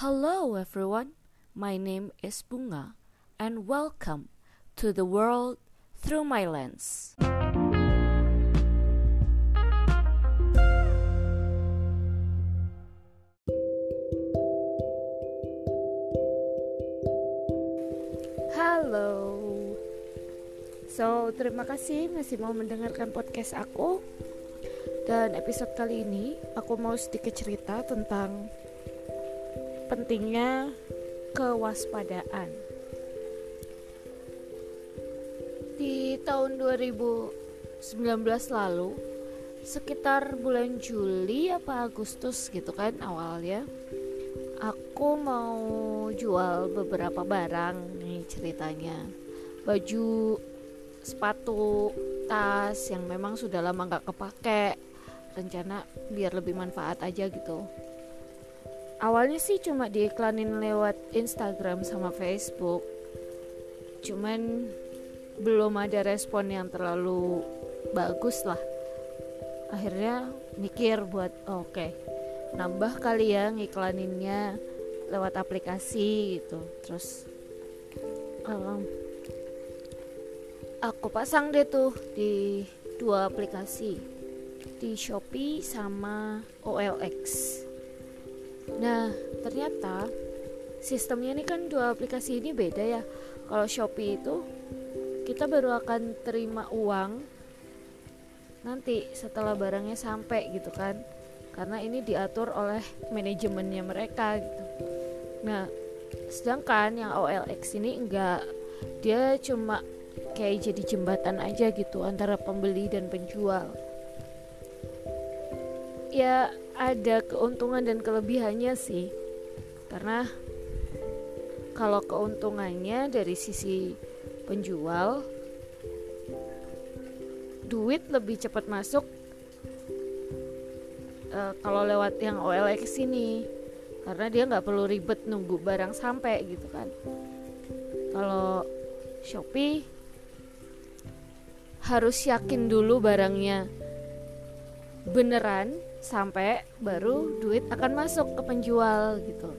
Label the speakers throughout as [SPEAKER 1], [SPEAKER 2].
[SPEAKER 1] Hello everyone, my name is Bunga and welcome to the world through my lens. Halo. So, terima kasih masih mau mendengarkan podcast aku. Dan episode kali ini aku mau sedikit cerita tentang pentingnya kewaspadaan. Di tahun 2019 lalu, sekitar bulan Juli apa Agustus gitu kan awalnya, aku mau jual beberapa barang nih ceritanya. Baju, sepatu, tas yang memang sudah lama nggak kepake. Rencana biar lebih manfaat aja gitu awalnya sih cuma diiklanin lewat Instagram sama Facebook. Cuman belum ada respon yang terlalu bagus lah. Akhirnya mikir buat oh, oke okay, nambah kali ya ngiklaninnya lewat aplikasi gitu. Terus um, aku pasang deh tuh di dua aplikasi di Shopee sama OLX Nah, ternyata sistemnya ini kan dua aplikasi ini beda ya. Kalau Shopee itu kita baru akan terima uang nanti setelah barangnya sampai gitu kan. Karena ini diatur oleh manajemennya mereka gitu. Nah, sedangkan yang OLX ini enggak dia cuma kayak jadi jembatan aja gitu antara pembeli dan penjual. Ya, ada keuntungan dan kelebihannya sih. Karena kalau keuntungannya dari sisi penjual duit lebih cepat masuk uh, kalau lewat yang OLX ini. Karena dia nggak perlu ribet nunggu barang sampai gitu kan. Kalau Shopee harus yakin dulu barangnya beneran sampai baru duit akan masuk ke penjual gitu.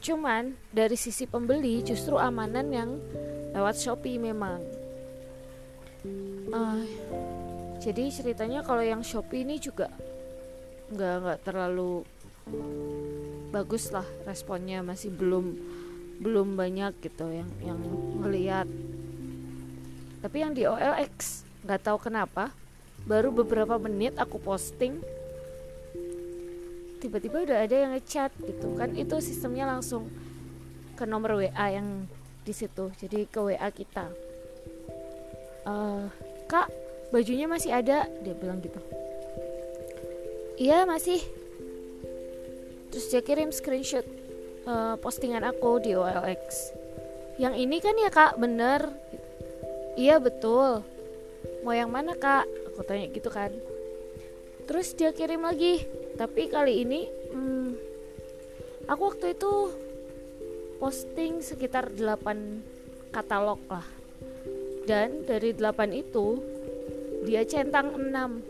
[SPEAKER 1] Cuman dari sisi pembeli justru amanan yang lewat Shopee memang. Uh, jadi ceritanya kalau yang Shopee ini juga nggak nggak terlalu bagus lah responnya masih belum belum banyak gitu yang yang melihat. Tapi yang di OLX nggak tahu kenapa baru beberapa menit aku posting tiba-tiba udah ada yang ngechat gitu kan. Itu sistemnya langsung ke nomor WA yang di situ jadi ke WA kita. Uh, kak bajunya masih ada? Dia bilang gitu. Iya masih. Terus dia kirim screenshot uh, postingan aku di OLX yang ini kan ya kak? Bener? Iya betul. Mau yang mana kak aku tanya gitu kan. Terus dia kirim lagi tapi kali ini hmm, aku waktu itu posting sekitar 8 katalog lah. Dan dari 8 itu dia centang 6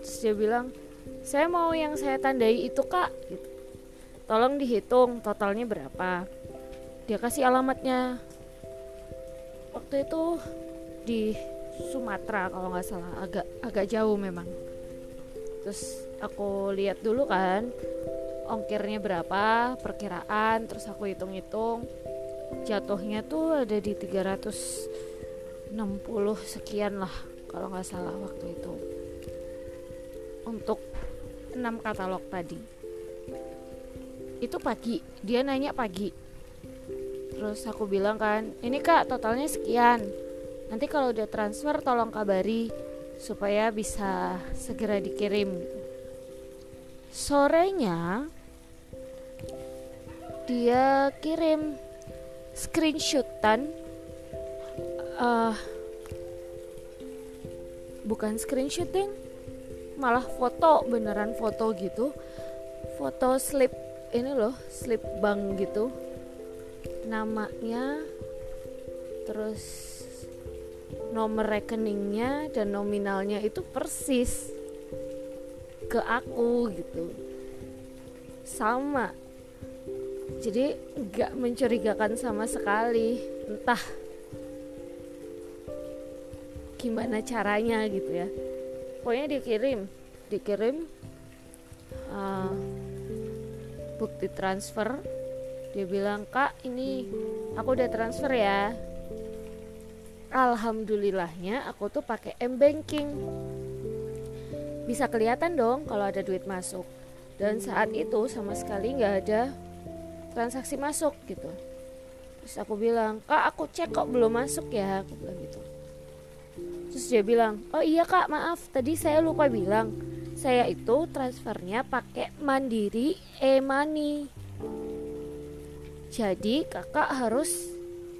[SPEAKER 1] terus dia bilang saya mau yang saya tandai itu kak. Gitu. tolong dihitung totalnya berapa. Dia kasih alamatnya. Waktu itu di Sumatera kalau nggak salah agak agak jauh memang. Terus aku lihat dulu kan ongkirnya berapa perkiraan terus aku hitung-hitung jatuhnya tuh ada di 360 sekian lah kalau nggak salah waktu itu. Untuk 6 katalog tadi. Itu pagi dia nanya pagi. Terus aku bilang kan ini kak totalnya sekian nanti kalau udah transfer tolong kabari supaya bisa segera dikirim. Sorenya dia kirim screenshotan uh, bukan screenshot deng malah foto beneran foto gitu. Foto slip ini loh slip bank gitu. Namanya terus nomor rekeningnya dan nominalnya itu persis ke aku gitu. Sama. Jadi nggak mencurigakan sama sekali. Entah gimana caranya gitu ya. Pokoknya dikirim dikirim uh, bukti transfer. Dia bilang kak ini aku udah transfer ya alhamdulillahnya aku tuh pakai m banking bisa kelihatan dong kalau ada duit masuk. Dan saat itu sama sekali nggak ada transaksi masuk gitu. Terus aku bilang kak aku cek kok belum masuk ya. Aku bilang gitu. Terus dia bilang oh iya kak maaf tadi saya lupa bilang saya itu transfernya pakai mandiri e-money. Jadi kakak harus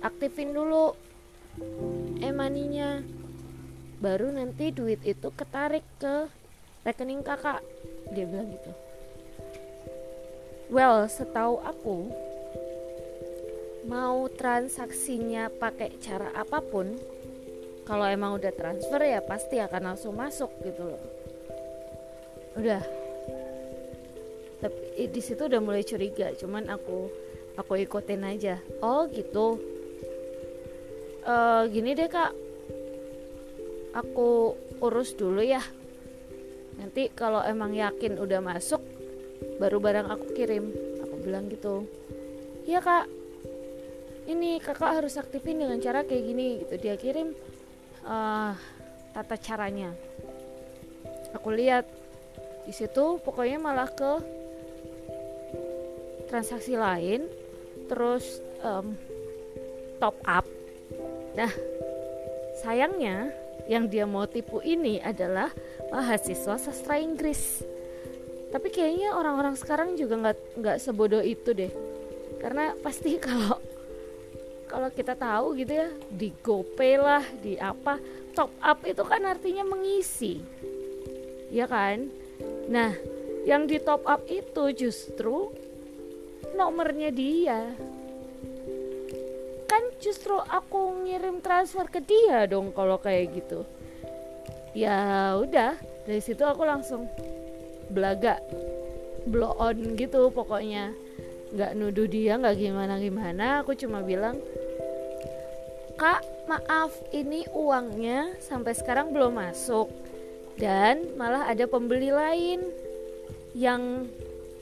[SPEAKER 1] aktifin dulu e-money-nya baru nanti duit itu ketarik ke rekening kakak. Dia bilang gitu. Well setahu aku mau transaksinya pakai cara apa pun kalau emang udah transfer ya pasti akan langsung masuk gitu loh. Udah. Tapi di situ udah mulai curiga cuman aku aku ikutin aja. Oh gitu uh, gini deh kak. Aku urus dulu ya. Nanti kalau emang yakin udah masuk baru barang aku kirim. Aku bilang gitu. Iya kak. Ini kakak harus aktifin dengan cara kayak gini gitu. Dia kirim uh, tata caranya. Aku lihat. Di situ pokoknya malah ke transaksi lain. Terus um, top up nah sayangnya yang dia mau tipu ini adalah mahasiswa sastra Inggris. Tapi kayaknya orang-orang sekarang juga nggak nggak sebodoh itu deh. Karena pasti kalau kalau kita tahu gitu ya di GoPay lah di apa top up itu kan artinya mengisi. Ya kan? Nah yang di top up itu justru nomornya dia kan justru aku ngirim transfer ke dia dong kalau kayak gitu. Ya udah dari situ aku langsung belaga blow on gitu pokoknya. Nggak nuduh dia nggak gimana gimana aku cuma bilang kak maaf ini uangnya sampai sekarang belum masuk dan malah ada pembeli lain yang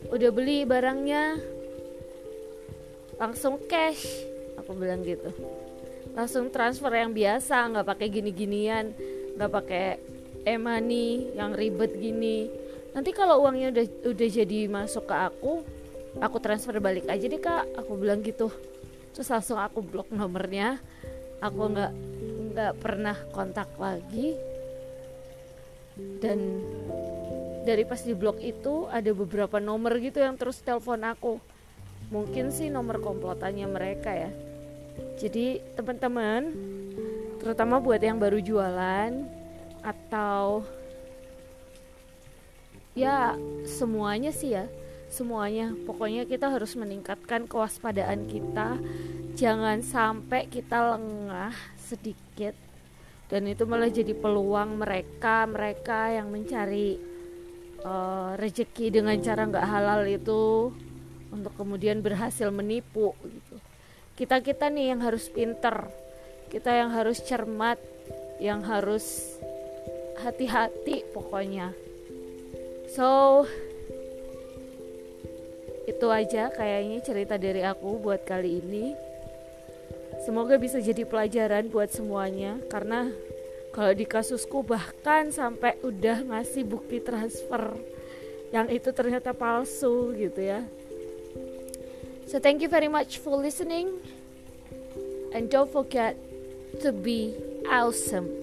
[SPEAKER 1] udah beli barangnya. Langsung cash aku bilang gitu. Langsung transfer yang biasa nggak pakai gini-ginian nggak pakai e-money yang ribet gini. Nanti kalau uangnya udah udah jadi masuk ke aku aku transfer balik aja deh kak. Aku bilang gitu. Terus langsung aku blok nomornya. Aku nggak nggak pernah kontak lagi. Dan dari pas di blok itu ada beberapa nomor gitu yang terus telepon aku mungkin sih nomor komplotannya mereka ya. Jadi teman-teman terutama buat yang baru jualan atau ya semuanya sih ya semuanya. Pokoknya kita harus meningkatkan kewaspadaan kita. Jangan sampai kita lengah sedikit dan itu malah jadi peluang mereka mereka yang mencari uh, rezeki dengan cara nggak halal itu untuk kemudian berhasil menipu gitu kita kita nih yang harus pinter kita yang harus cermat yang harus hati-hati pokoknya So itu aja kayaknya cerita dari aku buat kali ini. Semoga bisa jadi pelajaran buat semuanya karena kalau di kasusku bahkan sampai udah ngasih bukti transfer yang itu ternyata palsu gitu ya. So thank you very much for listening and don't forget to be awesome.